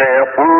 سيقول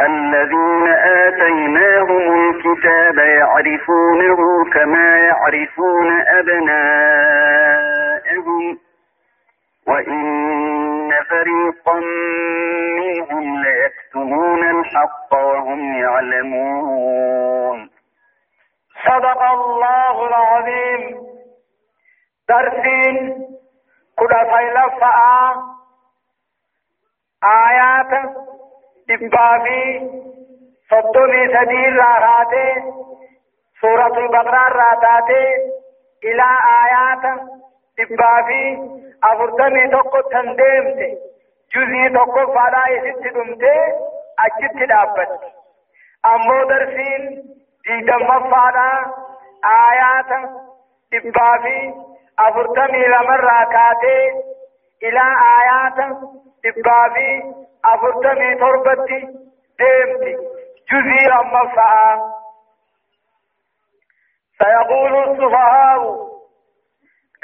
الذين آتيناهم الكتاب يعرفونه كما يعرفون أبناءهم وإن فريقا منهم ليكتمون الحق وهم يعلمون. صدق الله العظيم. درسين كدا فيلفع آيات إبابي صدومي سبيل راته سورة البقرة راته إلى آيات إبابي أفرتمي توقو تندمت جزي توقو فادا إسد دمت أجت دابت أمو درسين ديدم فادا آيات إبابي أفرتمي لمن راكاته إلى آيات إبابي أفرتمي تربتي ديمتي جزي أما سيقول السفهاء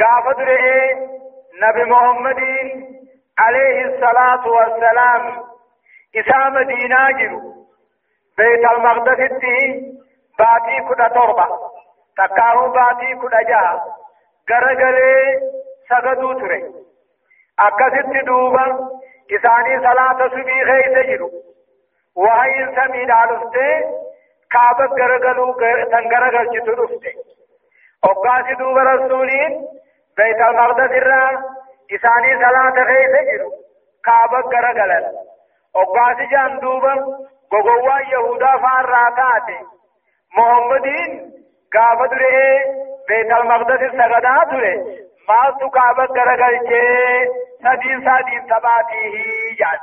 قافت رئي نبي محمد عليه الصلاة والسلام إسام دينا جرو بيت المقدس باتي كدا تربة. تكاهو باتي كدا جا غرغلي سغدو تري. أكست دوبا إساني صلاة سبي خيس جرو وهي سمي دالسته كعبة غرغلو تنغرغل جتو رفته أقاسي دوبا رسولين بيت المقدس الرا إساني صلاة خيس جرو كعبة غرغلل أقاسي جان دوبا غغوا يهودا فان راتاتي محمدين قابة درئي بيت المقدس مالتو كعبة غرغل جي سدين سدين سباتيه جاد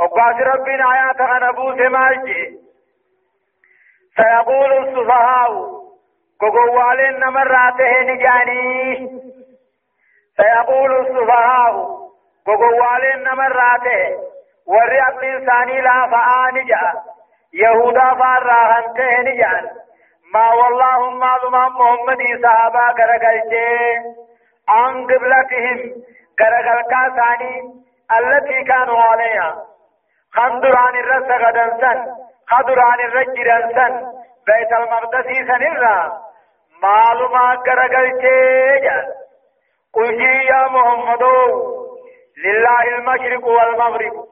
وقاس ربنا آيات غنبوس مالجي سيقول السفهاء قوالين نمراته نجاني سيقول السفهاء قوالين نمراته وري أقل إنساني لا فآني جاء يهودا فارا هنتين جان ما والله ما ضمان محمد صحابة كرقلتين عن قبلتهم كرقل كاساني التي كانوا عليها. خندران الرس غدنسن خدران الرجرنسن بيت المقدس سنرا معلومات كرقلتين قل يا محمد لله المشرق والمغرب.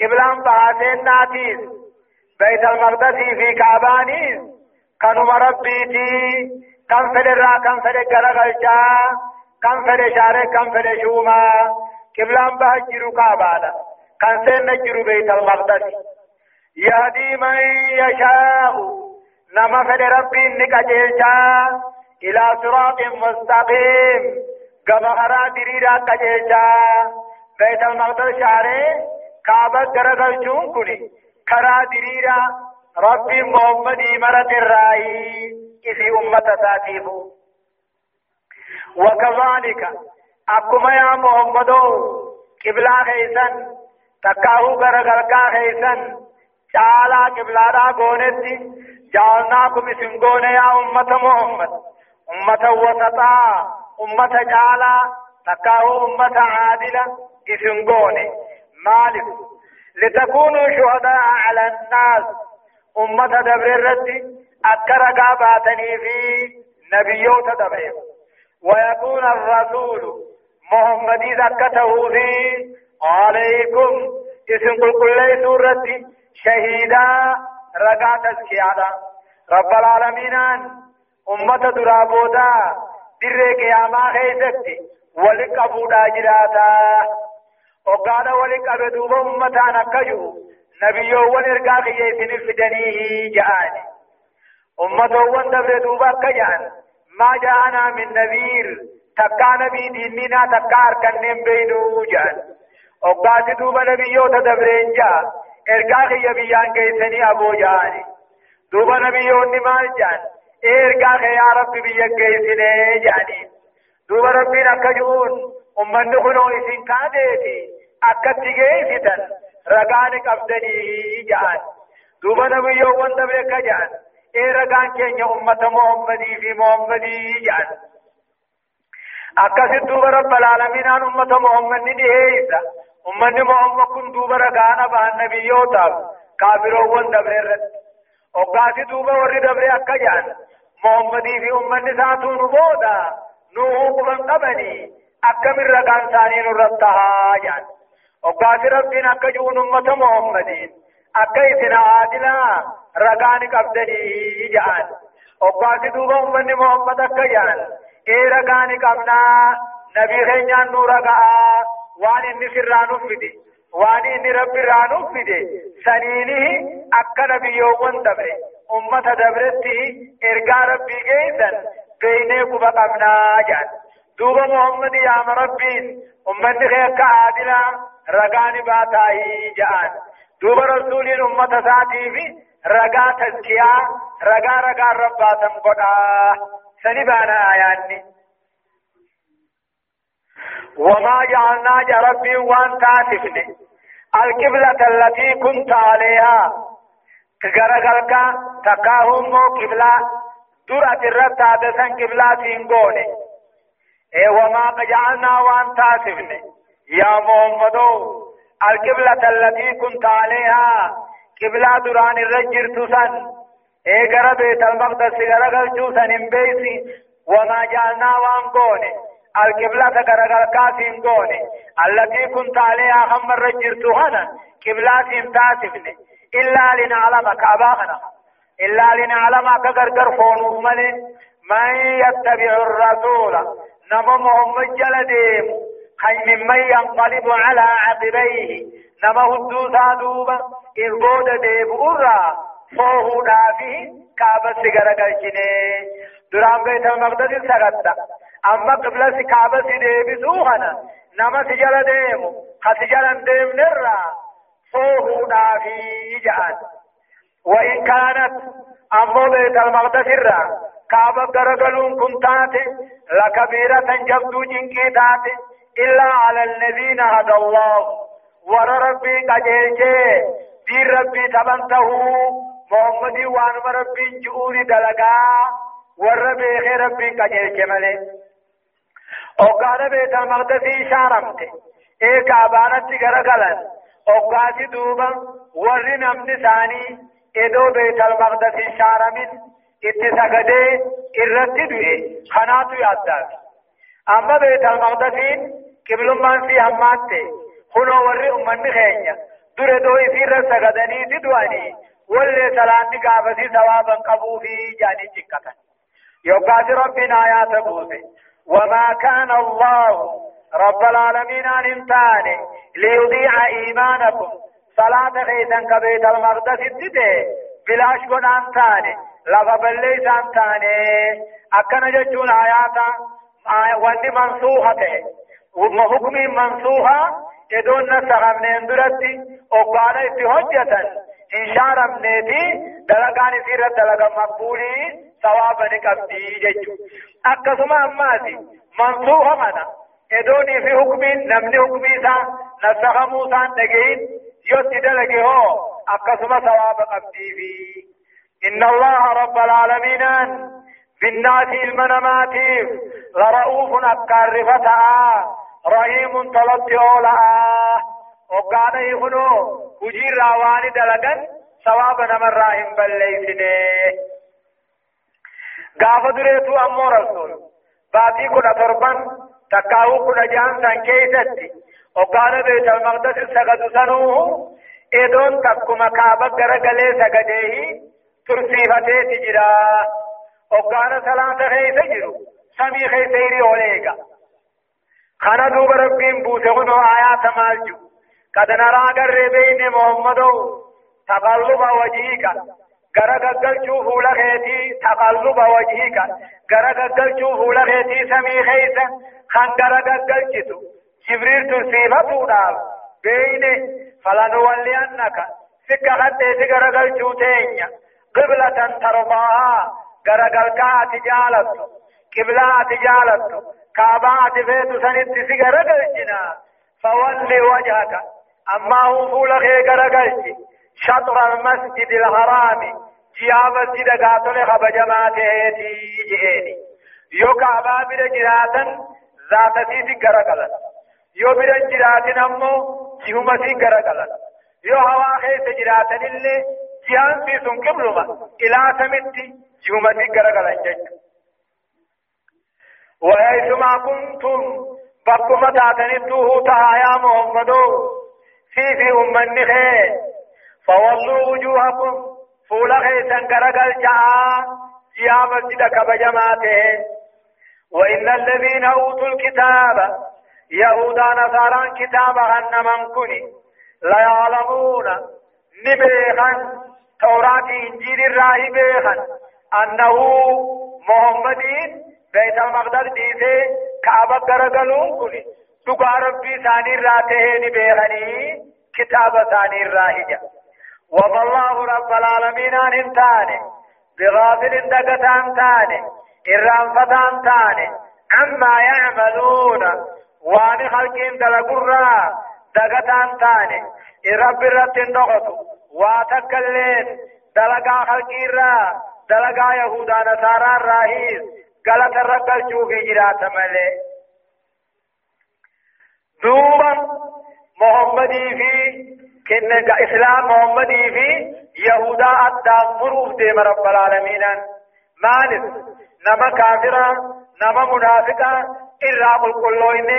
قبلان بهاتين ناتيس بيت المقدس في كعبانيس كانوا ربيتي كم فدرا كم فدر غرغلشا كم فدر شارع كم فدر شوما قبلان بهجر كعبانا كان سين نجر بيت المقدس يهدي من يشاء نما فدر ربي نكجيشا إلى صراط مستقيم كما أرى دريرا كجيشا بيت المقدس شارع كعبة غرغلشون كني كرا دريرا ربي محمد مرت الرأي إذ أمة ساتيبو وكذلك أكما يا محمد قبلة خيسن تكاهو غرغرقا خيسن چالا قبلة را غونتي جعلناكم سنگون يا أمة محمد أمة وسطا أمة جعلا تكاهو أمة عادلة سنگون مالك لتكونوا شهداء على الناس أمة دبر الرد أكر قاباتني في نبيوت دبر ويكون الرسول محمد زكته في عليكم. اسم كل كل سورة شهيدا. رقا تزكيادا رب العالمين أمة درابودا در قياما خيستي ولك أبودا جراتا وقال ولك أبدوب أمتان أكجو نبيو ونرقا خيسن الفدنيه جاءني أمته وندبر دوبا كجان ما جاءنا من نذير. تكا نبي ديننا تكا أركنن بينو جان وقال دوبا نبيو تدبرين جاء. إرقا خي بيان كيسني أبو جاني دوبا نبيو نمال جان إرقا خي يا رب بيان كيسني جاني دوبا ربين أكجون أمن خنو إسن كاديتي. أكتي جيفتن رقان قبدني جان دوبا نبيو وندبر كجان رقان كين أمة محمدي في محمدي جان أكست دوبا رب العالمين عن أمة محمد ندهيسا أمة محمد كن دوبا رقان بها النبيو تاب كافرو وندبر رد وقاسي دوبا ورد دبر أكجان محمدي في أمة ساتون بودا نوه قبن قبني أكمل رقان ثاني نرتها جان وقاس ربنا كجون أمة محمدين أكيسنا عادلا رقان قبدني جان وقاس دوبا أمة محمد أكيان إيه رقان قبنا نبي خينيان نورقا وان إني سرانو فدي وان إني ربي رانو فدي سنينه أكا نبي يومن دبري أمة دبرتي إرقا ربي جيسن بيني قبا قبنا جان دوبا محمد يا ربين أمتي خيك عادلا رقان باتاي جان دوبا رسول أمة ساتي في رقا تزكيا رقا رقا رباتم قدا سنبانا آياني وما جعلنا جربي وان تاسفني القبلة التي كنت عليها كغرغلك تكاهم قبلة درة الرتا دسن قبلة سينغوني اي وما جعلنا وان تاسفني يا محمد القبلة التي كنت عليها. قبلة دران الرجر تسن اي غرا بيت المقدس غرا غلچو سن بيسي وما جعلنا وان قوني. القبلة غرا كاسين قوني. التي كنت عليها هم الرجر تهنا قبلة تاسفني إلا لنعلم كأباخنا إلا لنعلم كغرغر فونوس ملي من يتبع الرسول؟ نما محمد جلديم خي ممن ينقلب على عقبيه نما هدوسا دوبا إربود ديب أرى فوه دافه كعبة سيغرا قلشنه درام بيت المقدس سغتا أما قبلة كعبة ديب سوخنا نما سجل ديم خسجل ديم نرى فوه دافه جان وإن كانت أمو بيت المقدس الرا كعبة غرغلون كنتات لكبيرة جبدو جنكي تات إلا على الذين هدى الله. ور ربي قجيجي دين ربي تبنته. محمد وان ربي جؤوري دلقا. ور بيخي ربي قجل كمالي وقال بيت المقدس شارمت إيه كعبانت غرقلن. وقاسي دوبا ور نمني ثاني. إدو بيت المقدس شارمين اتسقدي الرتدوه خناتو يادات أما بيت المقدس قبل من في همات خنو ور امن خينيا در دو يسير سقدني تدواني واللي سلاني قابسي ثوابا قبو في جاني چكتا يوقات ربنا آيات بوسي وما كان الله رب العالمين أن انتاني ليضيع إيمانكم صلاة خيسا كبيت المقدس التدي بلاش كن انتاني لفا بليس انتاني أكنا جتون آياتا واني منسوخة وحكمي منسوخة إدون نسخم نندرتي وقانا اتهجة إن شارم نيتي دلقان سيرة دلقا مقبولي ثوابا نقبدي ججو أكسما أماتي منسوخة منا. إدوني في حكمي نمني حكمي سا نسخ موسى نجين يوتي دلقي هو أكسما ثوابا قبدي في إن الله رب العالمين بالناس المنماتيف لرؤوف أكار فتاة رحيم طلبت أولا. وقال يخنو وجير راواني دلقن ثواب نمر راهم بليسنه قاف دريتو أمو رسول. باتي كنا تربان تكاو كنا جان سان كيستي وقال بيت المقدس سقد سنوه إدون تكما كابا غرغلي سقديه ترسيفتي تجرا. وقال سلام خيس جرو. سمي خيسيري أوليغا خانا دوب ربين بوسهن آيات مالجو قد نرى قر بين محمد تقلب وجهك غرا گگل فول خيتي تقلب وجهك غرا گگل فول خيتي سمي خيسا خان گگل چتو جبريل ترسيفة تودال بين فلنولينك سكا خطيت غرا گل تينيا قبلة ترضاها غرا گل كا تجالت قبلة تجالت كعبات فيت سنت سيغر قلجنا فولي وجهك. أما هو فول خيغر قلج شطر المسجد الحرام. جيا مسجد قاتل خبجمات هيتي جهيني. يو كعبا بر جراتا ذات سيسي قرقلت يو بر جراتا نمو جهما سي قرقلت يو هوا خيس جراتا اللي جهان في سنكم لما. إلى سمت جهما سي قرقلت وحيثما كنتم بكما تاتنتوه تها يا محمد. في في أمن خير. فولوا وجوهكم فول خيسا كرقل جاء. يا مسجد كبجماته وإن الذين أوتوا الكتاب يهودا نصارى كتاب غنمن كني لا يعلمون نبيخا توراة إنجيل الراهي بيخا أنه محمدين بيت المقدس ديسه كعبة غرغلون كني دقا ربي ثاني راته نبيغني كتاب ثاني راهجة وما الله رب العالمين عن انتاني بغافل دقتان تاني إرام فتان تاني عما يعملون وان خلقين دلقرا دقتان تاني إرب الرت النغط واتكلين دلقا خلقين دلقا يهودا نصارى الراهيز غلط رقل چوفي جرات ملي دوبا محمدي في كن اسلام محمدي في يهودا ادا مروف دي رب العالمين مالك نما كافرا نما منافقا إلا قل كلوين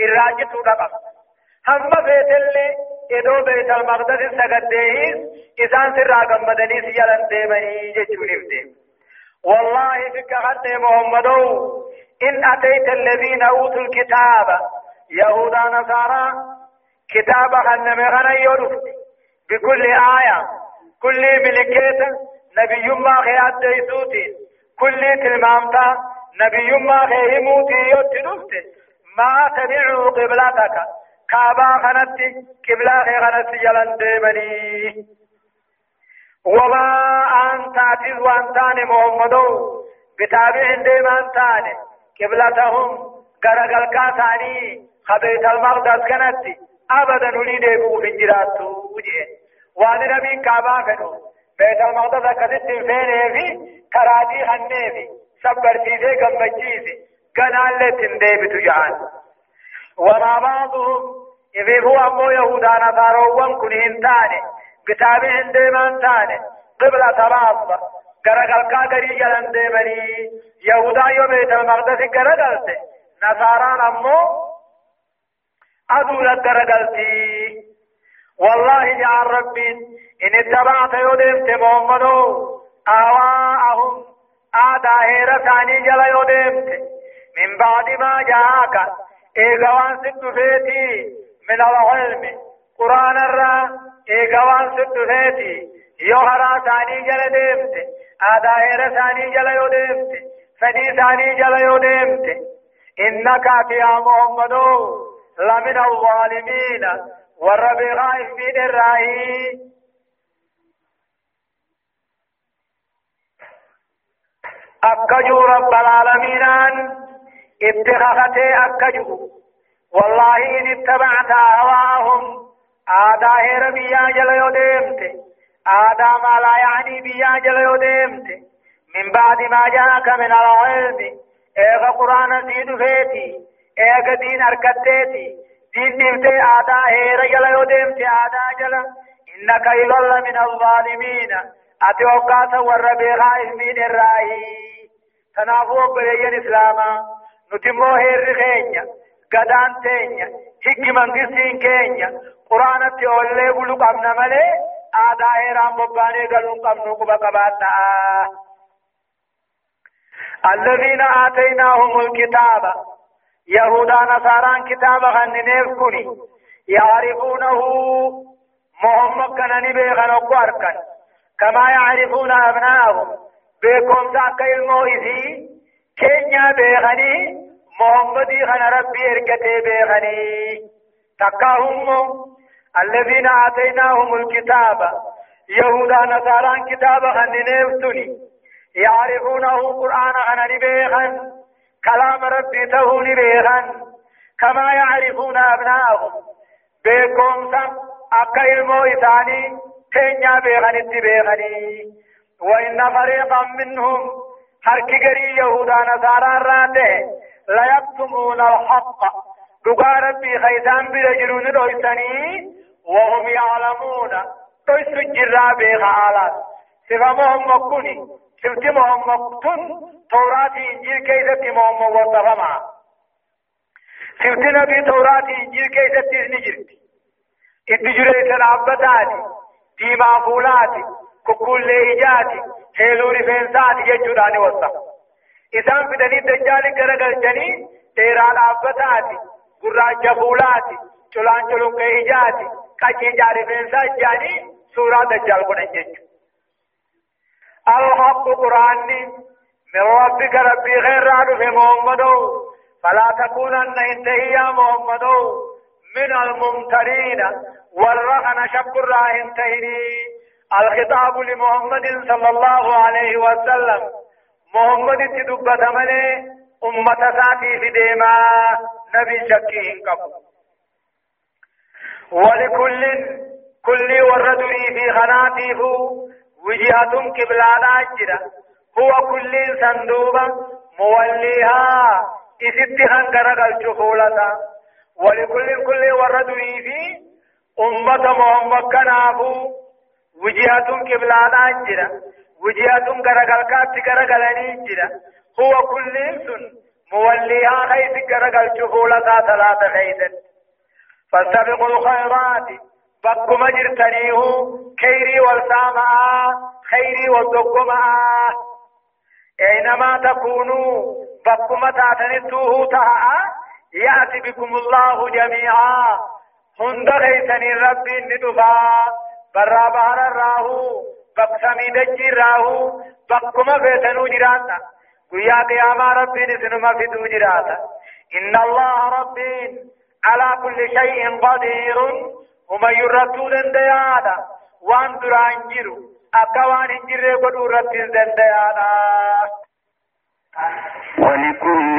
إلا جتو دقا هم اللي إدو بيت المقدس سقديه إسان سر آقم مدني سيالن ديمني جتو نفدي والله حتى محمد. إن أتيت الذين أوتوا الكتاب يهودا نصارى كتاب خنم غنى يرفت بكل آية كل ملكيت نبي ما خيات ديسوتي كل تلمامتا نبي ما خيموتي يتنفت ما تبعوا قبلتك. كابا خنت قبلة خنت جلن ديمني. وما أنت عتيز وأنتان محمد. بتابع ديما أنتان قبلتهم غرقل كاساني خبيت المقدس كانت أبدا نريد أبو في جراتو وجه وان نبي كعبا فنو بيت المقدس كذت فين في. كراتي خني في. سبر في قمبجيسي قنال لتندي بتجعان وما بعضهم إذا هو أمو يهودا نصاروا كن هنتاني كتابي هندمان تاني. قبلة تبعض غرقل گری جلن دے منی یہودا یو بیت المقدس غرقل تے نصاران أمو ادو لغرقل تی والله يا ربي إن اتبعت يودمت محمدو آواءهم آدا هيرا جل يودمت من بعد ما جاءك. إيغوان ست فيتي. من العلم قرآن الرا إيغوان ست فيتي يوهرا ثاني جل دمت آدا هيرا ثاني جل يودمت فدي ثاني جل يودمت إنك يا محمدو لمن الظالمين والربي غائف من الرأي أكجو رب العالمين ابتغاثته أكجو والله إن اتبعت أهواهم آدا ربيا جل يودمت آدا ما لا يعني بيا جل يودمت من بعد ما جاءك من العلم إيغا قرآن سيد فيتي إيغا دين أركتتي دين دمتي آدا هير جل يودمت آدا جل إنك إذا من الظالمين أتوقعت والربي غائف من الرأي تنافو بلين إسلاما نتمو هير خينيا قدان تينيا حكي من قسين كينيا قرآن تيولي بلو قمنا ملي آدا هيران بباني قلون قمنو قبا قباتا الذين آتيناهم الكتاب يهودا نصارى كتاب غننيف كني يعرفونه محمد كان نبيغن وقاركن كما يعرفون أبناءهم بكم ذاك الموئذي كينيا بيغني محمد خن ربي اركتي بيغني تقاهم الذين آتيناهم الكتاب يهودا نصارى كتاب غننيف تني يعرفونه قرآن غنني بيغن كلام ربي تهوني بيغن كما يعرفون أبناءهم بكم سم أكا إلمو إثاني تنيا بيغن اتبيغني وإن فريقا منهم قري يهودا نصارى راته لا يكتمون الحق. دقا ربي خيثان برجلون رويتني وهم يعلمون. تويس الجرى بيغ آلات. سفمهم مكوني. سفتمهم مكتون. توراة إنجيل كيسة محمد وصفما سفتنا في توراة إنجيل كيسة نجرت اتجري سلابتاتي. ديما فولاتي. ككل إيجاتي هيلو رفنساتي يجوداني وصف إسان فدني دجالي كرغل جني تيرا لابتاتي قراجة فولاتي چلان چلون كإيجاتي كاچي جاري فنسات جاني سورة دجال قنن جنجو الحق قرآن من ربك ربي غير رعد في محمد فلا تكونن انت يا محمد من الممترين والرهن شكر انتهني الخطاب لمحمد صلى الله عليه وسلم محمد تدبت ملي أمة ساتي في ديما نبي شكيه قبل ولكل كل وردني في خناتيه وجهة كبلانا جرا هو كل صندوبا موليها إستهان كرقل شخولتا ولكل كل وردني في أمة محمد كنافو وجهة كبلانا جرا وجهة كرقل كات كرقلني جرا هو كل سن موليها خيث كرقل شخولتا ثلاثة خيثا فاستبقوا الخيرات بكما جرتنيه خيري والسامعة خيري والدقمة أينما تكونوا بكما تاتنتوه تها يأتي بكم الله جميعا هند غيثني رب ندفا برا بحر الراهو بقسمي دجي راهو بكما فيتنو جراتا قيا قياما رب نسنما في جراتا إن الله رب على كل شيء قدير ومن يرتو دنديانا وان دران جيرو أكوان انجره قدو رتين دنديانا ولكل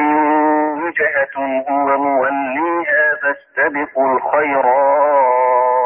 وجهة هو موليها فاستبقوا الخيرات.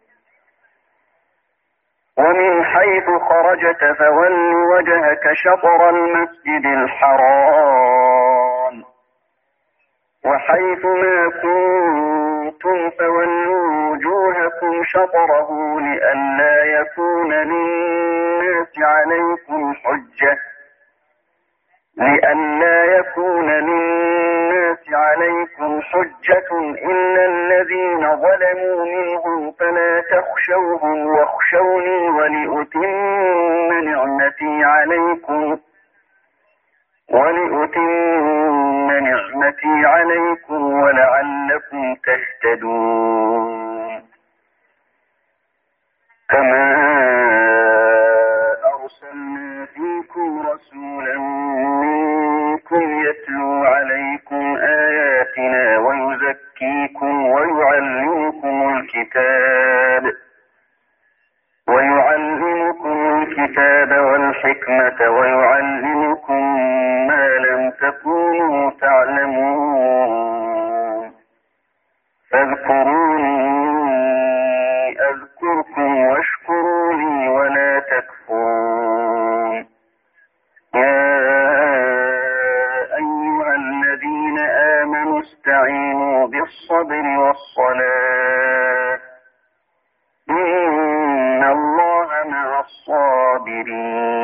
ومن حيث خرجت فول وجهك شطر المسجد الحرام. وحيث ما كنتم فولوا وجوهكم شطره لئلا يكون للناس عليكم حجة. لئلا يكون للناس عليكم حجة إلا الذين ظلموا منهم فلا تخشوهم واخشوني ولأتم نعمتي عليكم ولأتم نعمتي عليكم ولعلكم تهتدون. كما أرسلنا فيكم رسولا منكم يتلو عليكم آياتنا ويزكيكم ويعلمكم الكتاب ويعلمكم الكتاب والحكمة ويعلمكم ما لم تكونوا تعلمون فاذكروني أذكركم واشكروا لي ولا تكفرون بالصبر والصلاة. إن الله مع الصابرين.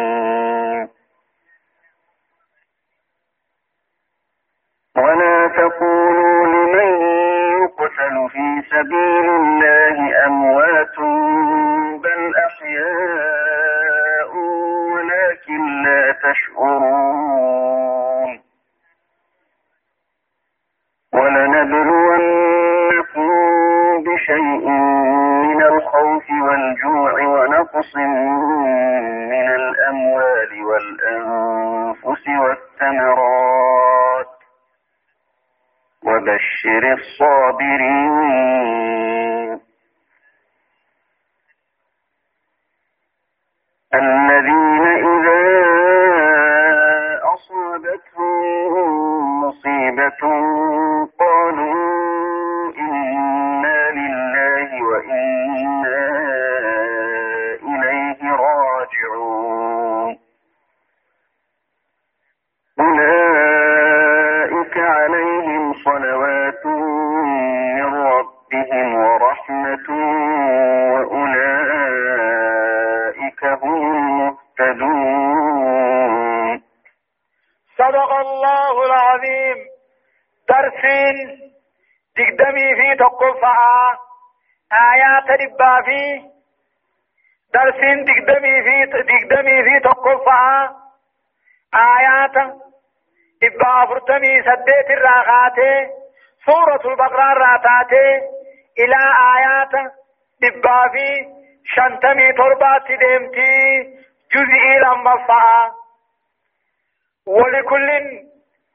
تربات ديمتي جزئي لما فعا ولكل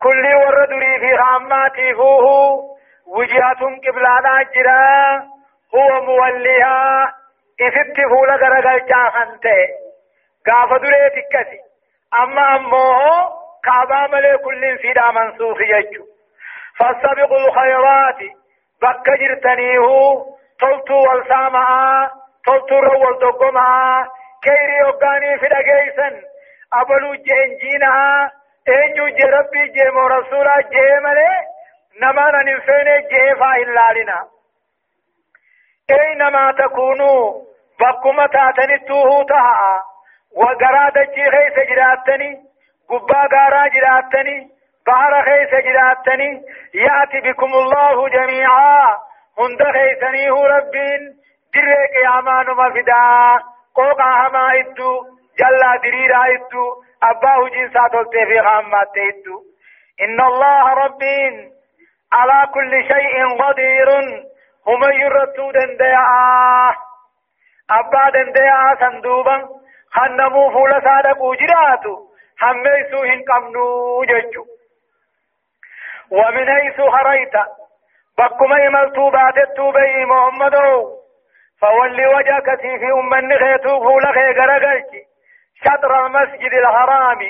كل وردري في راماتي فوه. وجهة قبلانا جرا هو موليها. إفت فولا غرغل جاهنته غاف دري تكسي. أما أمه كعبا ملي كل فيدا منسوخ يجو. فاستبقوا الخيرات. بك جرتنيه. تلتو والسامعا. تلتو رو والدقما كيري وقاني في دقيسن أبلو جنجينا eenyu je rabbii jeemo rasuula jee malee namaan hin feene jeefaa hin laalina eeynamaa takuunuu bakkuma taatanittuuhuu taha'a wagaraa dachii keessa jiraattani gubbaa gaaraa jiraattani bahara keessa jiraattani yaati bikumullahu jamiicaa hunda keeysaniihu rabbiin dirree qiyaamaa numa fidaa qooqaa hamaa idduu jallaa diriiraa idduu أباه جنسا تلتي في غامات تيدو إن الله ربين على كل شيء قدير هم يرتو دنديا أبا دنديا صندوبا خنمو فول صادقو جراتو هميسو هن قمنو ججو ومن حيث خريت بكما يملتو باتتو بي محمدو فولي وجهك في أم خيتو فول خي غرقلتي شطر المسجد الحرام.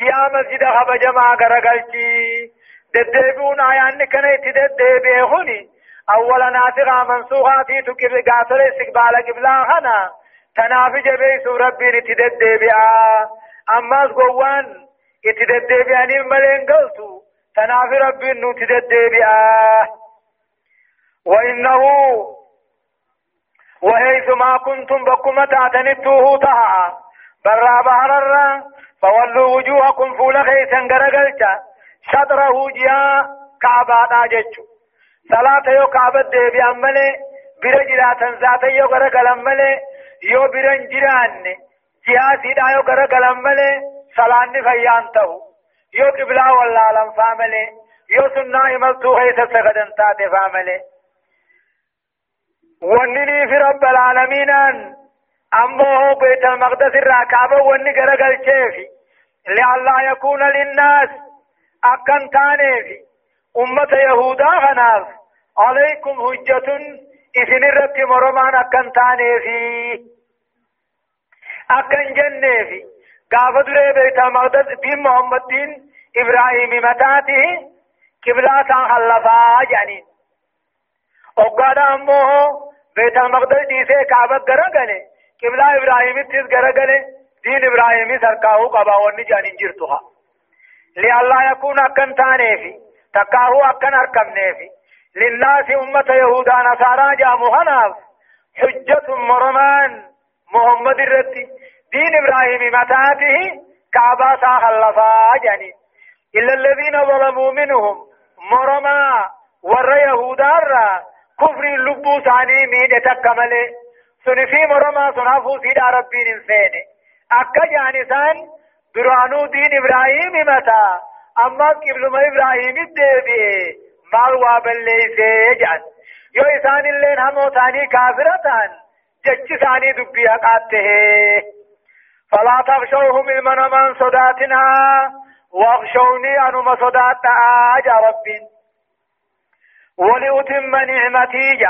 يا مسجد خب جماعة غرقلتي ددبون آيان كنت ددبه أولا ناسخة منسوخة في تكر قاتل استقبال قبلا خنا تنافج بيس ربي نتدد بها أما قوان اتدد بها ملين قلتو. تناف ربي نتدد بها وإنه وهيث ما كنتم بكم تعتنبتوه طه. برا بحر الرا فولوا وجوهكم فول غيثا قرقلتا شطره جيا كعبا ناجتشو صلاة يو كعبا دي بيعملي برجلا تنزاتا يو قرقل عملي يو برنجران جيا سيدا يو قرقل عملي صلاة نفيانتو يو قبلا والله لنفاملي يو سنة عملتو غيثا سغدن تاتي فاملي fi rabbal aalamiinaan ammoo beetal maqdas irraa kaaba wanni gara galcheefi li'allaa yakuuna linnaas akkan taaneefi ummata yahudaa kanaaf عليكم حجة إذن الرب مرمان أكن تاني في أكن جنة في قافة دري بيت المقدس دين محمد دين إبراهيم متاته قبلة خلفا جانين وقال أمه بيت المقدس ديسي كعبة غرقل قبلة إبراهيم تيس غرقل دين إبراهيم سرقاه قبا وني جانين جرتها لألا يكون أكن تاني في تقاهو أكن أركم نيفي للناس أمة يهودا نصارى جامو هناف حجة مرمان محمد الرتي دين إبراهيم متاته كعبا خلفا جاني إلا الذين ظلموا منهم مرما ور يهودا كفر لبو ثاني مين تكمل؟ سنفي مرما سنافو سيد ربين انسان أكا جانسان درانو دين إبراهيم متا أما قبل ما إبراهيم الدبي مال وابليسي جان. يو إسان اللين همو ثاني كافرتان جج ثاني دبي حقاته فلا تخشوهم المنمان صداتنا واخشوني أنما صدات آج ربي. ولأتم نعمتي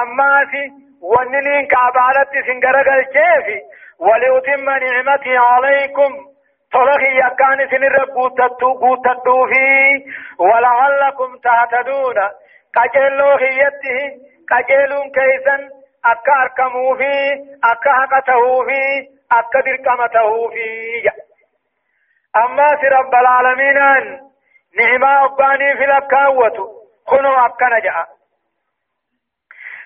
أما في وننين كعبالت سنگرگل الجيفي ولأتم نعمتي عليكم. طلقي يكان سنر قوتتو في. ولعلكم تهتدون. قجلو خيته قجلون كيسا أكا أركمو في أكا حقته في أكا دركمته في أما رب العالمين نعمة أباني في الأكاوة خنو أكا نجأ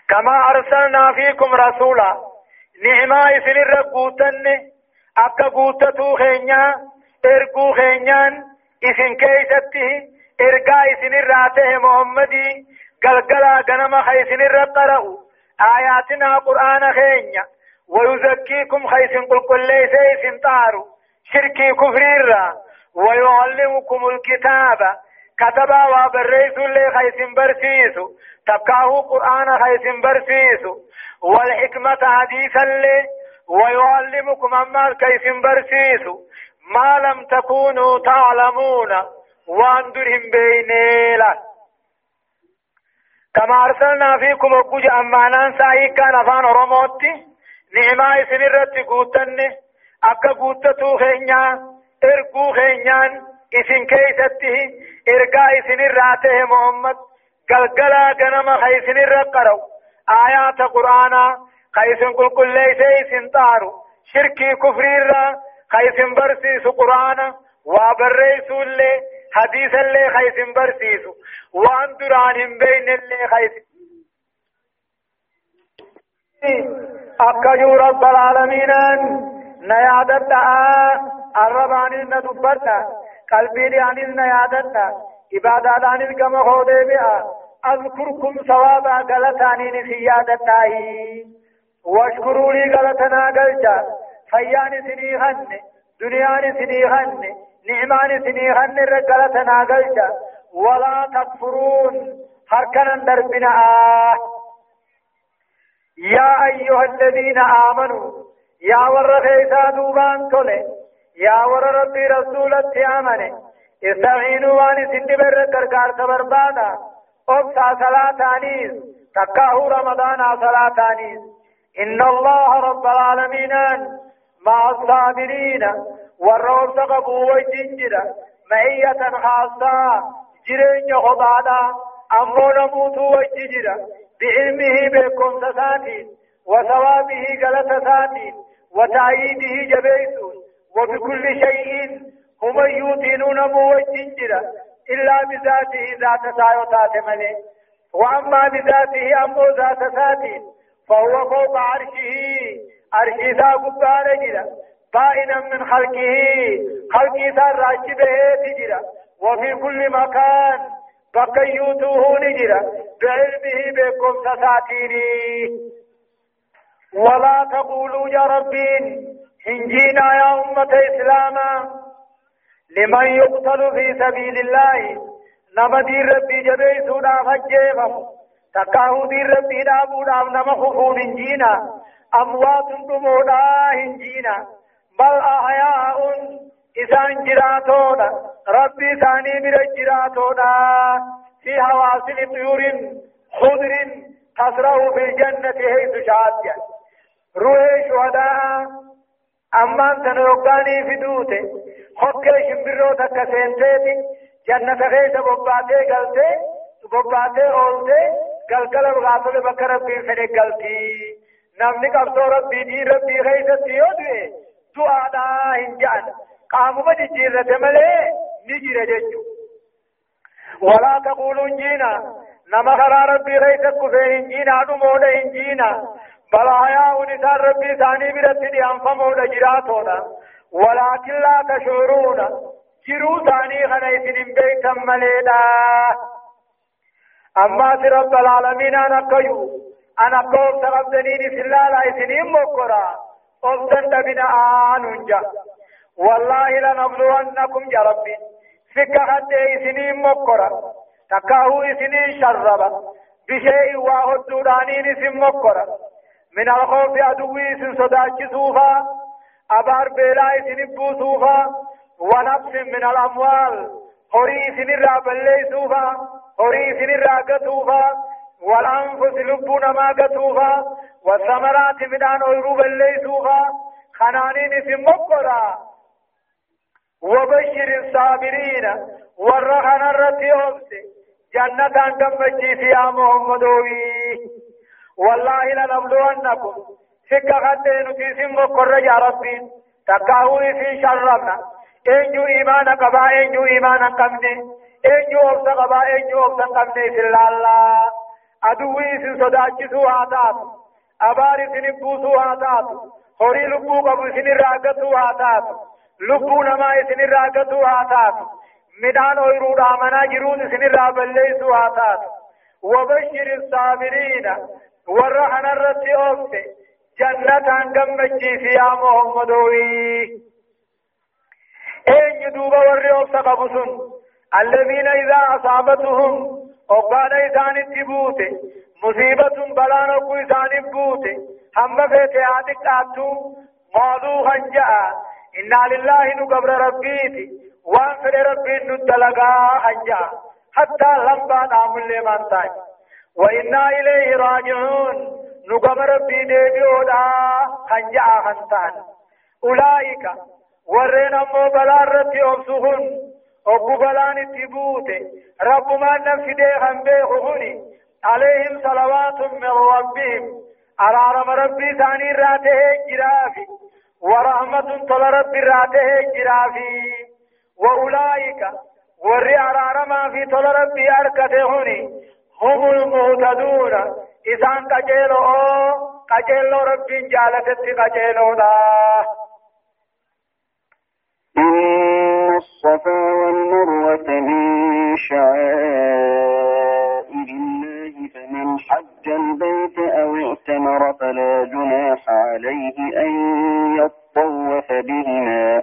كما أرسلنا فيكم رسولا نعمة سنر قوتن akka guuttatuu keenya erguu keenyaan isin keeysatti ergaa isinirraa tahe muhammadii galgalaa ganama ka isinirra qara'u aayaatinaa qur'aana keenya ويزكيكم خيس قل كل ليس اسم طارو شركي كفريرا ويعلمكم الكتاب كتبا وبريس اللي خيس برسيسو تبكاه قرآن خيس برسيسو. والحكمة حديثا اللي ويعلمكم أما كيف برسيس ما لم تكونوا تعلمون واندرهم بينيلا. كما أرسلنا فيكم وقج أمانا ساي كان أفان رموتي نعما سنرت قوتن أكا قوتتو خينيا إرقو خينيان إسن كيسته إرقا إسن الراته محمد قلقلا قنما خيسن الرقرو آيات قرآنا خيسن كل كل ليس سنتارو شركي كفري را خيسن برسيس قرآن وابريس اللي حديث اللي خيسن برسيس وان درانهم بين اللي خيسن أكجو رب العالمين نيادت الرباني ندبت قلبي يعني نيادت عبادات عن الكما خودي بها أذكركم ثوابا غلطاني نسيادتاهي واشكروا لي غلطنا قلتا فيان سني خن دنيان سني خن نعمان سني خن غلطنا قلتا ولا تكفرون هركنا دربنا آه يا أيها الذين آمنوا يا ور خيسا دوبان تولي. يا ور ربي رسولت آمني استعينوا وان سند بر كركار بربادا أبسا صلاة آنيس تكاهو رمضان صلاة آنيس إن الله رب العالمين مع الصابرين. والروب تقبوا وجنجرا معية خاصة. جرين خضادا أمو نموت وجنجرا بعلمه بكم سساتين وثوابه غلط ساتين وتعييده جبيسون. وبكل شيء هم يوتينون موجنجرا إلا بذاته ذات سايوتات ملي. وأما بذاته أمو ذات ساتين فهو فوق عرشه. عرشه ذا قبار جرا. بائنا من خلقه. خلقه ذا راجبه تجرا. وفي كل مكان بقيوته نجرا. بعلمه بكم سساتيني. ولا تقولوا يا ربين هنجينا يا أمة إسلاما لمن يقتل في سبيل الله نما دين ربي جبيسونا فجيفم تكاهو دين ربي دابونا نما خفون هنجينا أموات دمونا هنجينا بل أحياء إسان جراتونا ربي ثاني من جراتونا في حواصل طيور خضر تصرف في الجنة حيث شاءت روح شهداء أما أنت نوقاني في دوته حكي شمبرو تكسينتي جنة خيس بباتي قلتي بباتي أولتي قلقل بغاتل بكر ربي فني قلتي نمني قبضو ربي دي ربي خيس تيودوه دعا دا هنجان قاموا بجيرة ملي نجير جيجو ولا تقولوا جينا نما خرا ربي خيس كفين جينا دمون جينا بل آياء نسان ربي ثاني برتدي أنفموا لجراتونا ولكن لا تشعرون جرو ثاني خنيسن بيتا مليدا أما رب العالمين أنا كيو. أنا قوم تغبدنين في الله لا يسنين مقرا أفتن بنا آنونجا. والله لنبلونكم يا ربي. فك حتى سنين مقرا تكاهو سنين شربا. بشيء واحد دورانين سن مقرا من الخوف عدوي سن صداك سوفا أبار بلا سن بوسوفا ونفس من الأموال هوري سن الرابلي سوفا هوري سن الراقتوفا والأنفس لبون ما قتوفا والثمرات من أن أيروب اللي سوفا خنانين سن مقرا وبشر الصابرين والرخن الرتي جنة كم يا محمد والله لنبلونكم. سكا خدين في سمو قر يا ربي. تكاوي في شربنا إنجو ايمان قبا إنجو ايمان قمني. إنجو أبسا قبا إنجو أبسا قمني في الله أدوي سن صداچسو آتات أباري سن بوسو آتات هوري لبو قبو سن راقتو آتات لبو نما سن راقتو آتات مدان اويرو دامنا جرون سن رابليسو آتات وبشر الصابرين. ورحنا الرتي أوفت جنة قمجي في يا محمد أين يدوب ورّي أوفت قبسن الذين إذا أصابتهم وقال إذان التبوت مصيبة بلان إذان البوت هم فيت عادك آتو موضوعا جاء إنا لله نقبر ربيتي وان فر ربي ندلقا حتى لما نعمل لمن تاني وإنا إليه راجعون. نقم ربي ديبيودا. خنجا خنتان. أولئك ورين أمو بلان رتي أبسهن أبو بلان التبوت رب ما نفسي خن بيخهني عليهم صلوات من ربهم. على رب ربي ثاني راته جرافي. ورحمة طل ربي راته جرافي. وأولئك وري على رما في طل ربي أركته هني هم المهتدون. إذا قجلوا قجلوا رب جالت قجلوا إن الصفا والمروة من شعائر الله فمن حج البيت أو اعتمر فلا جناح عليه أن يطوف بهما.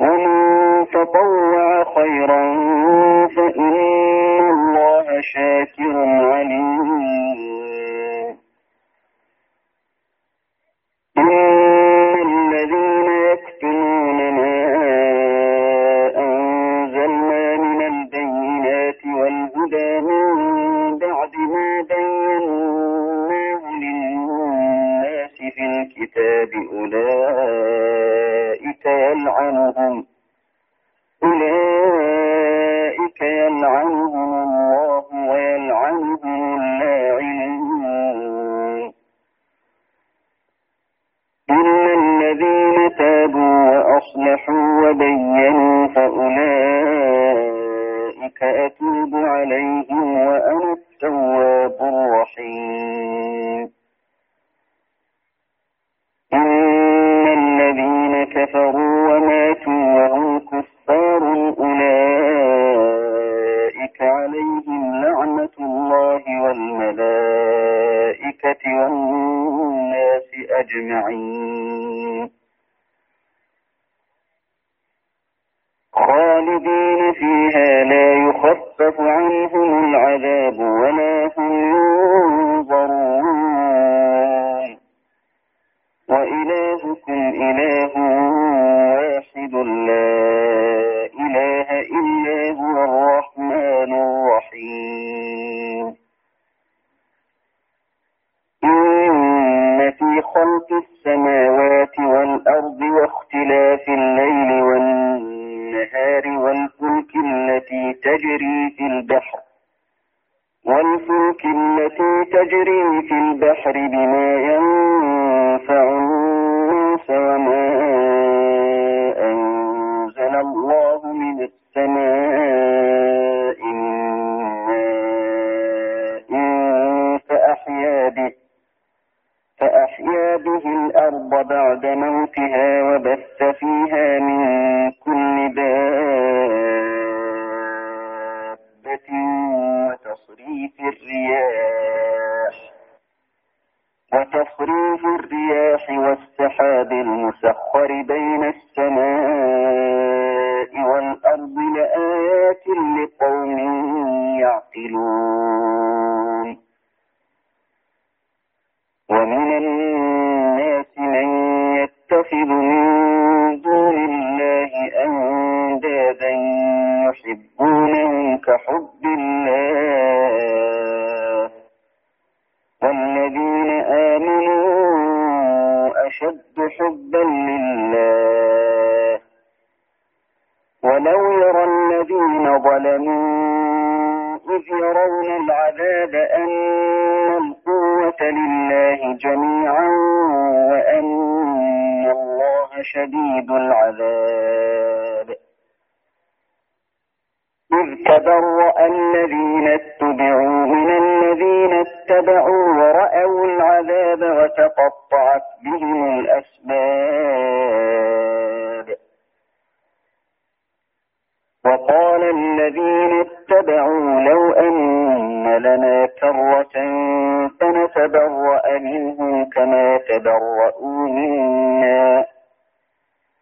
ومن تطوع خيرا فإن شاكر عليم. إن الذين يكتمون ما أنزلنا من البينات والهدى من بعد ما بيناه للناس في الكتاب أولئك يلعنهم. وأصلحوا وبينوا فأولئك أتوب عليهم وأنا التواب الرحيم. إن الذين كفروا وماتوا وهم كفار أولئك عليهم لعنة الله والملائكة والناس أجمعين خالدين فيها لا يخفف عنهم العذاب ولا البحر. والفلك التي تجري في البحر بما ينفع لو أن لنا كرة فنتبرأ منهم كما تبرأوا منا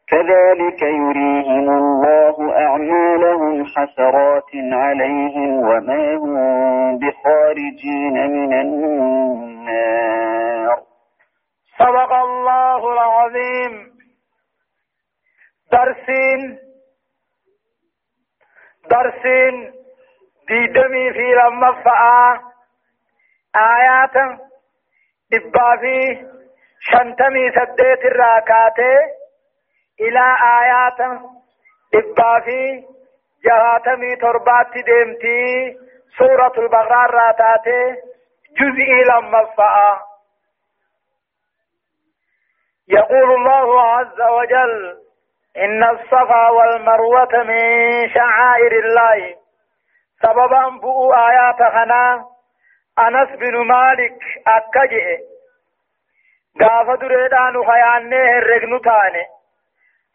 كذلك يريهم الله أعمالهم حسرات عليهم وما هم بخارجين من النار. صدق الله العظيم. درسين درسين ديدمي في لما فآ. آيات إبا في شنتمي سديت الراكاتي. إلى آيات إبا في جهاتمي تربات ديمتي. سورة البقرة راتاتي جزئي لما فآ. يقول الله عز وجل إن الصفا والمروة من شعائر الله. سببا بؤ آيات خنا. أنس بن مالك أكجئ قاف دريدان خيانة الرقن تاني.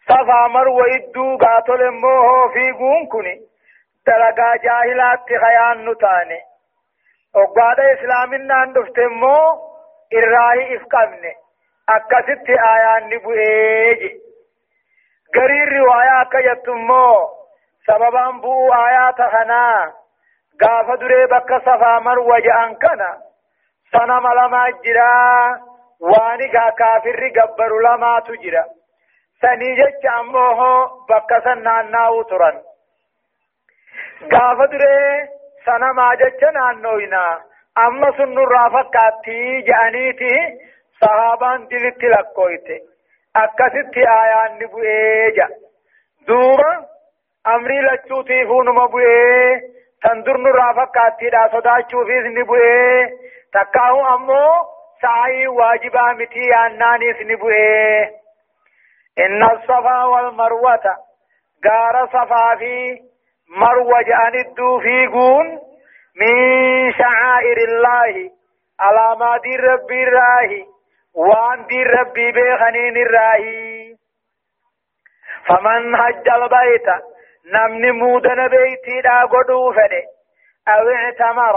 صفا مروة إدو قاتل موه في قونكني دلقا جاهلات خيان نتاني. وقاد إسلامنا اندفت مو إرائي إفقامني. أكست آيان نبؤيجي غرير رواية كجتمو سببا بو آيات خنا غاف دري بك صفا مروة جأن كنا سنم لما جرا واني غا كافر غبر لما تجرا سني جچ اموه بك سنان ناو ترن غاف دري سنم آجچ نانوينا اما سن رافقاتي جانيتي صحابان دلت لكويت أكست آيان نبوئيجا دوبا أمري لچوتي فون مبوئي تندر نرافقاتي دا صداچو فيز نبوئي تكاهو أمو سعي واجبا متي أنانيس نبوئي إن الصفا والمروة غار صفا في مروة جان الدوفيقون من شعائر الله على ما دين ربي الراهي وان دين ربي بخنين الراهي فمن حج البيت نمن مودن بيتي دا قدو فده أو اعتمر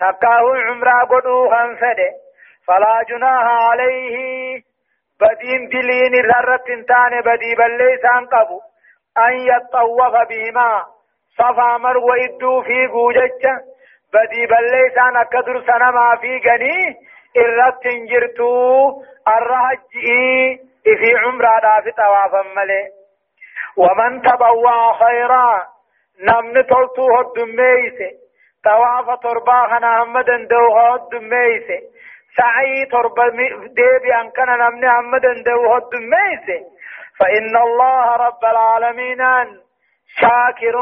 تقاه عمره قدو فده فلا جناح عليه بدين دلين الرت تان بدي بليسان قبو أن يطوف بهما صفا مروة إدو في قوجة بدي بليسان أكدر سنما في غني الرت جرتو الرهجئي في عمره في طوافا ملي ومن تبوأ خيرا نمن تلتو الدميس طواف ترباخنا همدا دوها الدميس سعي تربا ديبي أن كان نمن همدا دوها الدميس فإن الله رب العالمين شاكر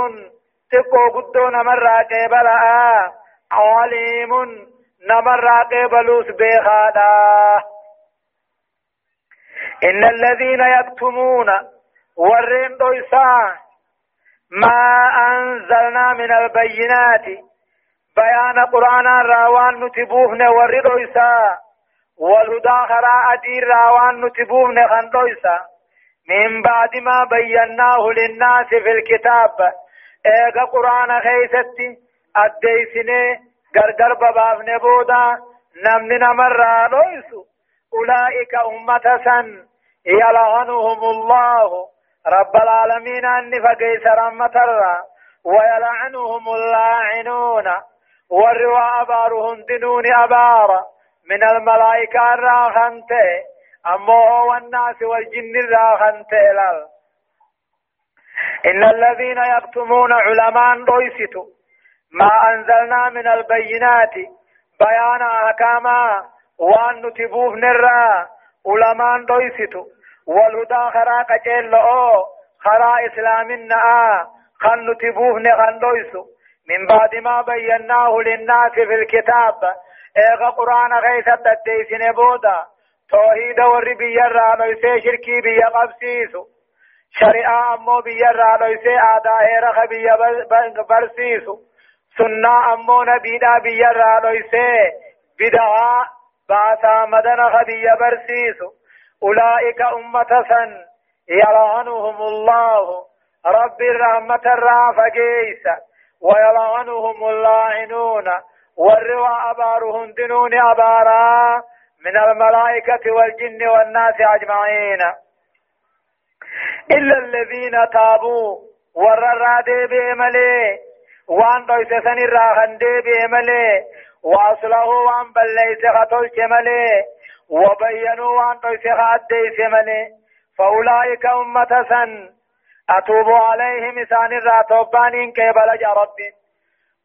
تقو قدو نمر قبلا عليم نمر قبلوس بخادا إن الذين يكتمون ورين دويسا ما أنزلنا من البينات. بيان قرآن راوان نتبوهن ورين دويسا. والهدى خراء دير راوان نتبوهن خندويسا من بعد ما بيناه للناس في الكتاب. إيغا قرآن خيستي أديسني غرغر ببافن بودا نمن نمر لويسو أولئك أمة سن. يلعنهم الله. رب العالمين أني فقيس رمة ويلعنهم اللاعنون والروا أبارهم دنون أبار من الملائكة الراخنته أمه والناس والجن الراخنته لل إن الذين يكتمون علماء رويستو ما أنزلنا من البينات بيان أحكاما وأن نتبوه نرى علماء رويستو والهدى خرا قجل أو خرا اسلامنا خن نتبوه نخن من بعد ما بيناه للناس في الكتاب ايغا قرآن غيثة تديسن بودا. توحيد ور بيرا نويسي شركي بيا قبسيسو. شريعة أمو بيرا نويسي آدا هيرخ بيا برسيسو. سنة أمو نبيدا بيرا نويسي بدعا باسا مدن خبيا برسيسو. أولئك أمة سن يلعنهم الله. رب الرحمة الرافة جيسة ويلعنهم اللاعنون والروا أبارهم دنون أبارا من الملائكة والجن والناس أجمعين. إلا الذين تابوا ورر ديبي ملي وان دويسسن الراخن ديبي ملي واصله وان بليس خطل ملي وبينوا وان دويسخ أديس ملي فأولئك أمة سن. أتوب عليهم إسان الراتوبانين كيبل ربي.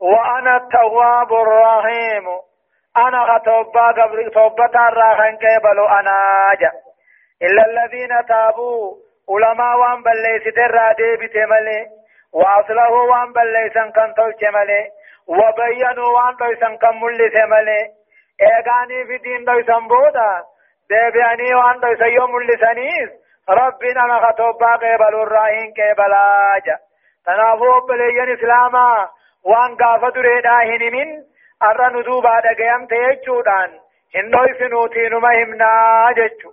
وأنا التواب الرحيم. أنا توبا قبل توبة الراحن كيبل أنا جأ. إلا الذين تابوا. علماء وان بليس درادي بتملي وأصله وان بليسن كان تلچملي وبينوا وان دويسن كان ملي ملي ايغاني في دين دويسن بودا ديبياني وان دويسن يوم ملي سنيس ربنا ما خطوبا قبل الراحن كيبلا جا تنافو بليين إسلاما وان قافة دريدا هنمين أرى ندوبا دقيام تيجودان إنو يسنوتي نما همنا ججو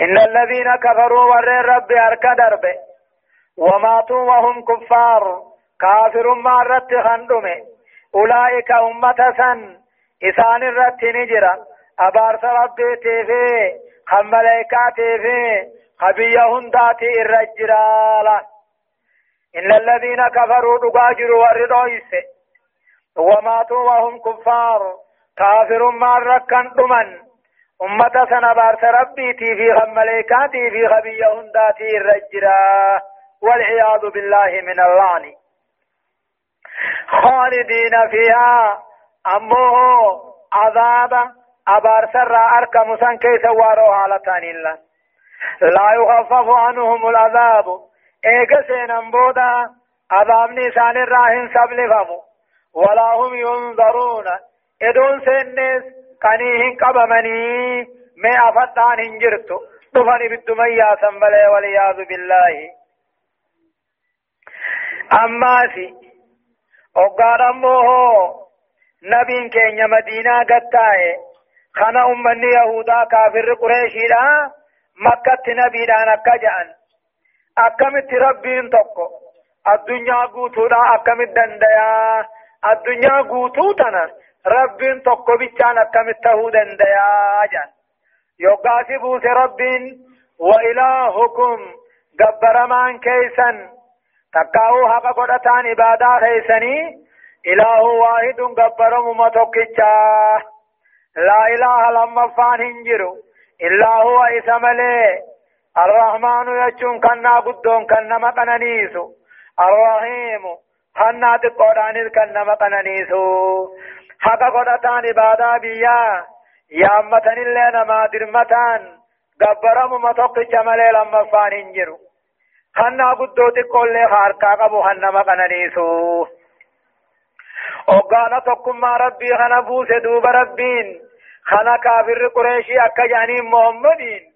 إن الذين كفروا ور رب أركا درب وماتوا وهم كفار كافر ما رت خندم أولئك أمة سن إسان الرت نجرا أبارس ربي تيفي خملائكا تيفي خبيا هنداتي الرجرالا إن الذين كفروا دقاجروا ورضويسي وماتوا وهم كفار كافر ما ركن دمن أمة سنة بارس ربي تي في خمليكاتي في خبية هنداتي الرجرا والعياذ بالله من اللعن خالدين فيها أمه عذاب أبار سر أركم سن كيس وارو حالتان الله لا يخفف عنهم العذاب إيقا سينن بودا عذابني سان الراهن سبلفمو ولا هم ينظرون إدون سنس قنيهن قبمني ما أفتان هنجرتو دفن بالدمية سنبلي والعياذ بالله أما في وقال أمه نبين كينيا مدينة قتاي خنا أمني يهودا كافر قريشي لا مكة نبي لا نكجان أكمت ربين تقو الدنيا قوتو لا أكمت دنديا الدنيا قوتو تنا ربين تقو بيچان أكمت تهو دنديا جان. يوقاسي بوس ربين. وإلهكم قبر من كيسن. تقاو حق قدتان عبادة خيسني إله واحد قبر ممتوكيشا لا إله لما فان هنجرو. إلا هو إسمالي الرحمن يجون كنا قدون كنا مقنانيسو الرحيم خنا تقودان كنا مقنانيسو حق قدتان عبادة بيا. يا أمتن اللي نما درمتان. قبرم متوقع ملي لما فان هنجرو. خنا قدو تقول خارقا قبو خنا مقنانيسو وقال تقم ربي خنا بوس دوب ربين. خنا كافر قريشي أكا جاني محمدين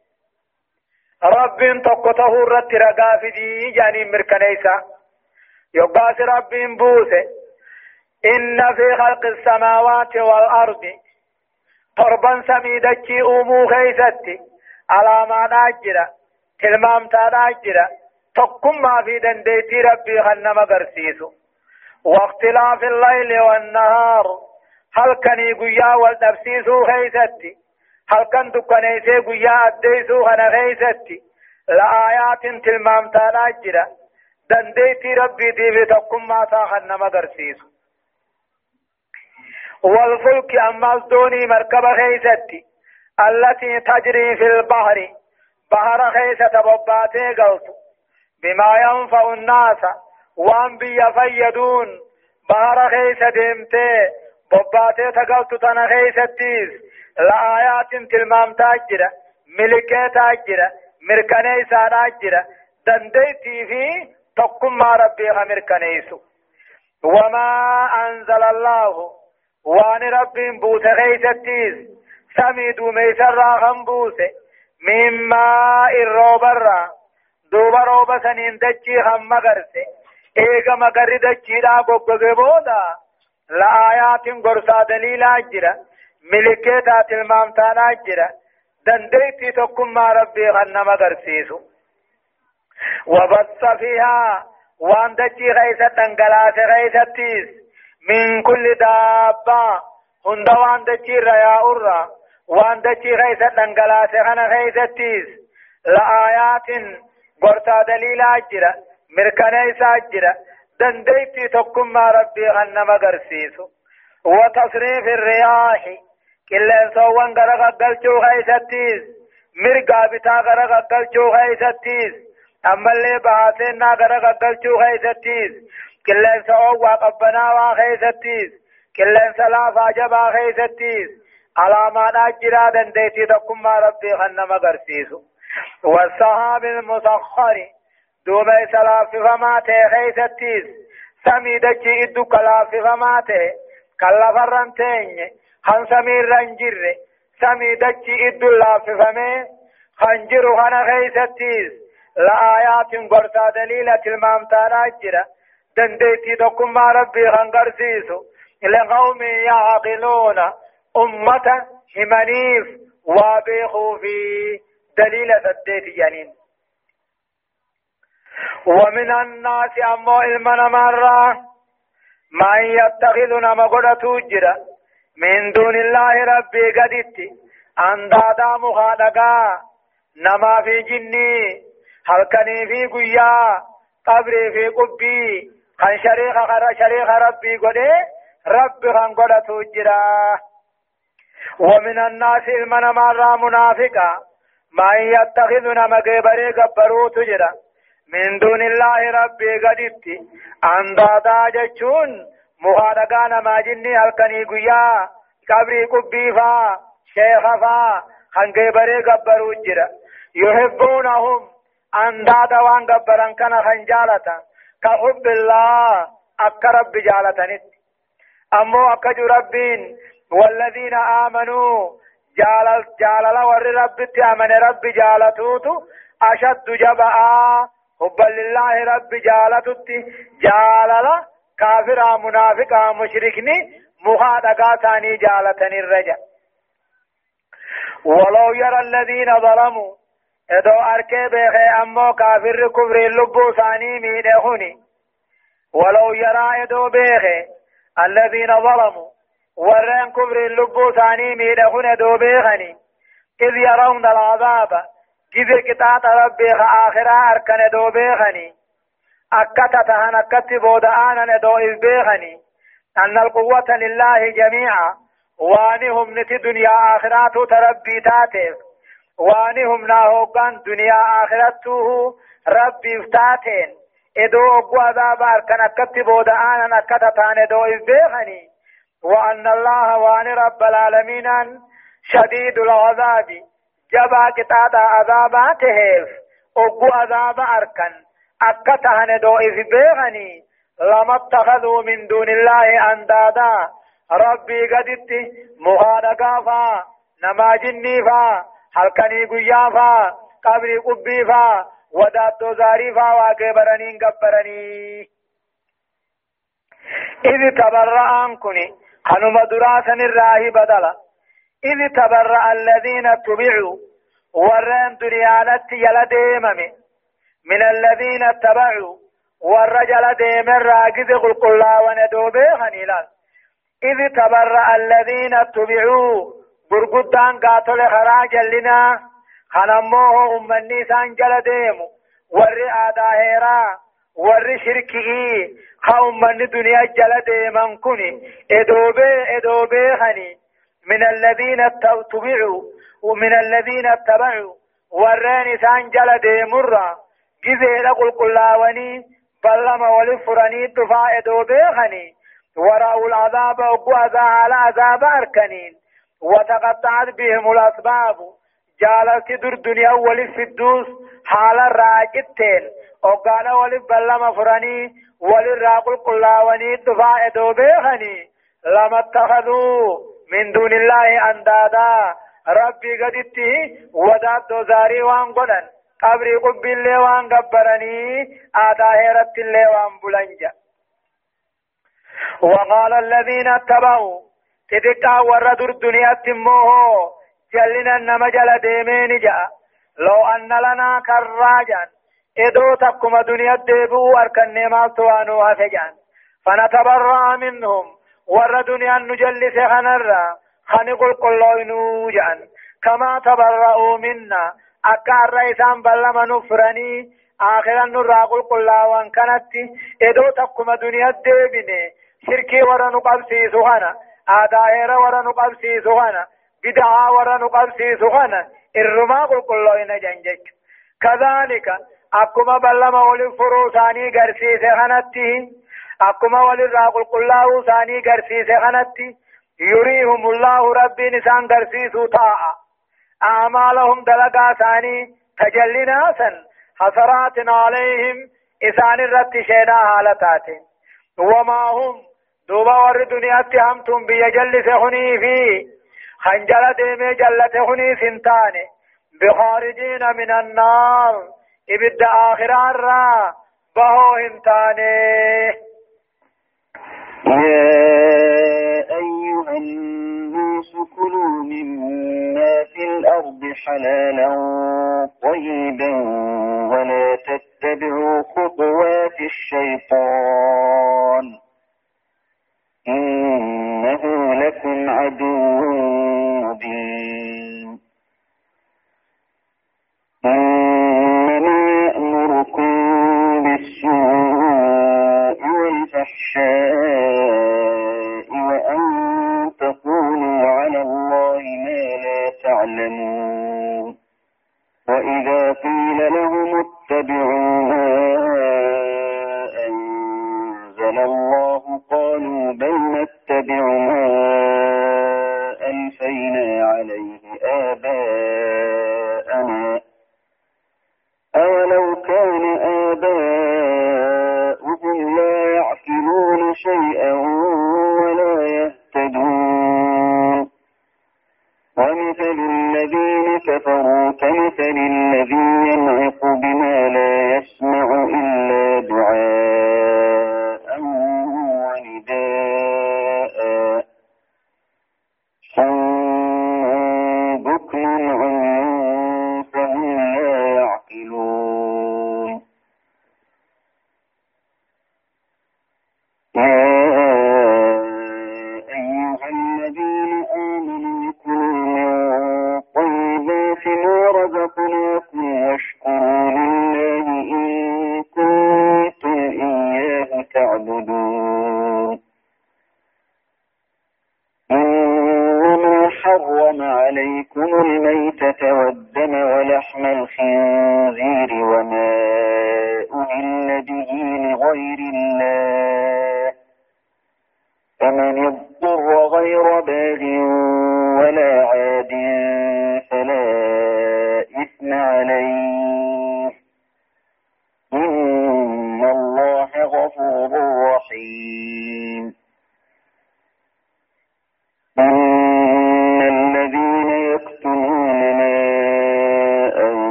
رب تقته رت رقا في جاني مركنيسا. يقاس رب بوس. إن في خلق السماوات والأرض. طربا سميدتي أمو خيستي على ما ناجرة. تلمام تاجرة. تقم ما في دنديتي ربي خنم قرسيسو واختلاف الليل والنهار. هل كان يقيا والتفسيسو خيستي هل كان دكانيسي قيا أديسو خنا خيستي لآيات تلمام تالاجرة دنديتي ربي دي بتقم ما ساخن مغرسيسو والفلك أما الدوني مركب خيستي التي تجري في البحر. بحر خيسة بباتي قلت بما ينفع الناس. وان بي فيدون بحر خيسة ديمتي بباتي تقلت تنا خيستيس لآيات تلمام تاجرة ملكي تاجرة مركني ساراجرة دنديتي في تقم ربي مركنيسو وما أنزل الله وان رب بوس خيستيس سميد ميسر راغم بوس مما الروبر دوبا روبا سنين دجي هم مغرسه ايغا مغري دجي دا بوغغه بودا لآيات غرسا دليل اجرا ملكيتا تلمامتان اجرا دنديتي تقم ما ربي غنم غرسيسو وبث فيها وان دجي غيثة تنقلاس غيثتيس من كل دابة هند وان دجي ريا أرى وان دجي غيثة تنقلاس غنا غيثتيس لآيات غرسا دليل اجرا مركنيسا اجرا دنديتي تقم ما ربي غنم غرسيسو وتصريف الرياح كلن سوان غرق قلچو غيثتيس مرقا بتا غرق قلچو غيثتيس أما اللي باسينا غرق قلچو غيثتيس كلن سوان وقبنا وغيثتيس كلن سلافا جبا غيثتيس علامات أجرا دنديتي تقم ما ربي غنم غرسيسو والسحاب المسخر دوبا سلاف فما خيستيس سمي دجي إدو كلاف فما كلا فرنتين خن سمير رنجر سمي دجي إدو لاف فمي خنجر خنا خيستيس لآيات قرصا دليلة المامتانا جرا دنديتي دكم ما ربي خنقرسيسو لقوم يعقلون أمة همنيف وابيخوا في دليل سديت جنين ومن الناس أمو المنا مرة من يتخذ نما قد جرا من دون الله ربي قدت. أندادا مخادقا نما في جني. هلكني في قيا. قبري في قبي. خن شريخ خر شريخ ربي قد ربي خن قد جرا ومن الناس المنا مرة منافقا من يتخذ نما قبري قبرو تجرا من دون الله ربي قدت أندادا جتشون مخادقا نما جني هلكني قيا قبري قبي فا شيخ فا خنقبري قبروا جرا يحبونهم أنداد وان قبران كان خنجالة كحب الله أك رب جالتنت أمو أكج ربين والذين آمنوا جالل جالل ور رب تأمن رب جالتوتو أشد جبعا حبا لله رب جالتت جالل كافر منافق مشركني مخادقا ثاني جالتني الرجا ولو يرى الذين ظلموا ادو اركي بيخي امو كافر كفر اللبو ثاني ميدهوني ولو يرى ادو بيخي الذين ظلموا ورين كفر اللبو ثاني ميدهون ادو بيخني إذ يرون العذاب جذر كتات ربي آخرا أركن ادو بيخني أكتا تهن أكت بودآنا ادو إذ بيخني أن القوة لله جميعا وانهم نتي دنيا آخرات تربي تاتف وانهم ناهوغان دنيا آخرته ربي افتاتين ادو اقوى عذاب اركن اكت بودآنا اكتا تان ادو إذ بيخني وأن الله وان رب العالمين شديد العذاب جبا كتاتا عذاباته اقوى عذاب اركن اكتا هندو إذ بيخني لما اتخذوا من دون الله اندادا۔ ربي قدت مغادقا فا نما جني فا halkanii guyyaa faa qabrii qubbii faa wadaattoo zaarii faa waaqee baraniin gabbaranii إذ تبرأ كني خنم دراسا الراهي بدلا۔ إن تبرأ الذين تبعوا ورين دريانت يلا ديممي من الذين تبعوا والرجل ديم الراجز قل قل وندوبه هنيلال إذ تبرأ الذين تبعوا برقدان قاتل خراج لنا خنموه أمني سانجل ديم. ور آداهيرا ور شركه خا أمني دنيا جل ديمان كوني. إدوبه إدوبه هنيلال من الذين تبعوا ومن الذين اتبعوا ورين إسان جل ديمرة جزيلا قل قلاوني بلما ولفرني تفا إدوبيخني ورأوا العذاب وقوة على عذاب أركنين وتقطعت بهم الأسباب. جالت در دنيا ولي السدوس حال الراجتين. وقال ولي بلما فراني ولي راقل قلاواني دفاع دوبيخني لما اتخذوا من دون الله أندادا. ربي قدته وداد دوزاري وان قدن قبري قبي اللي وان قبرني آدا هيرت اللي وان بلنجا وقال الذين اتبعوا تدقا ورد الدنيا تموه جلنا نما جل ديمين جاء. لو أن لنا كراجا. إدو تقم دنيا ديبو أركن ما توانو هفجان فنتبرأ منهم. ور دنيا نجلس خنرا خنقل قلوينو جان كما تبرأوا منا أكار رئيسان بلما نفرني آخرا نراقل قلاوان كانت إدو تقم دنيا ديبني شركي ورا نقبسي سخنا آدائر ورا نقبسي سخنا بدعا ورا نقبسي سخنا الرما قل قلوين جنجج كذلك أكما بلما ولي فروساني غرسي سخنته أكما ولي راقل قلاو ساني غرسي سخنته يريهم الله ربي نسان غرسي سوطاء أعمالهم دلقا ثاني تجلنا سن حسرات عليهم إسان الرد شيدا حالتات وما هم دوبا ور دنيا تهمتم بيجل سخني في خنجل ديمي جل سخني سنتاني بخارجين من النار إبد آخران را بهو هنتاني يا أيها الناس كلوا مما في الأرض حلالا طيبا ولا تتبعوا خطوات الشيطان إنه لكم عدو مبين. إنما يأمركم بالسوء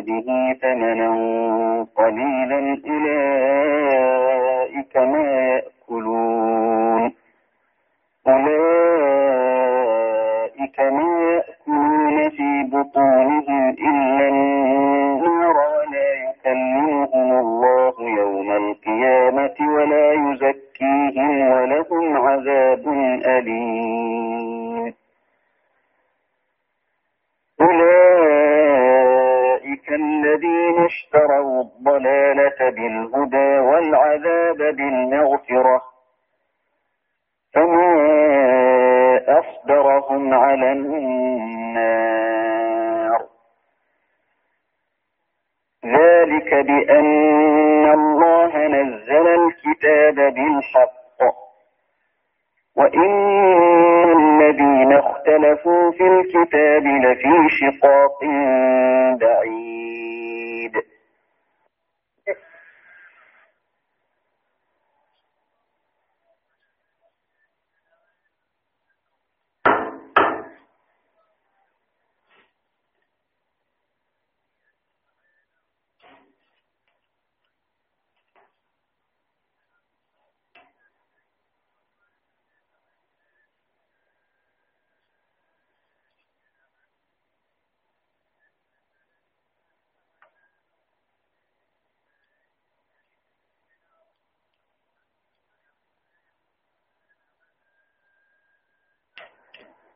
به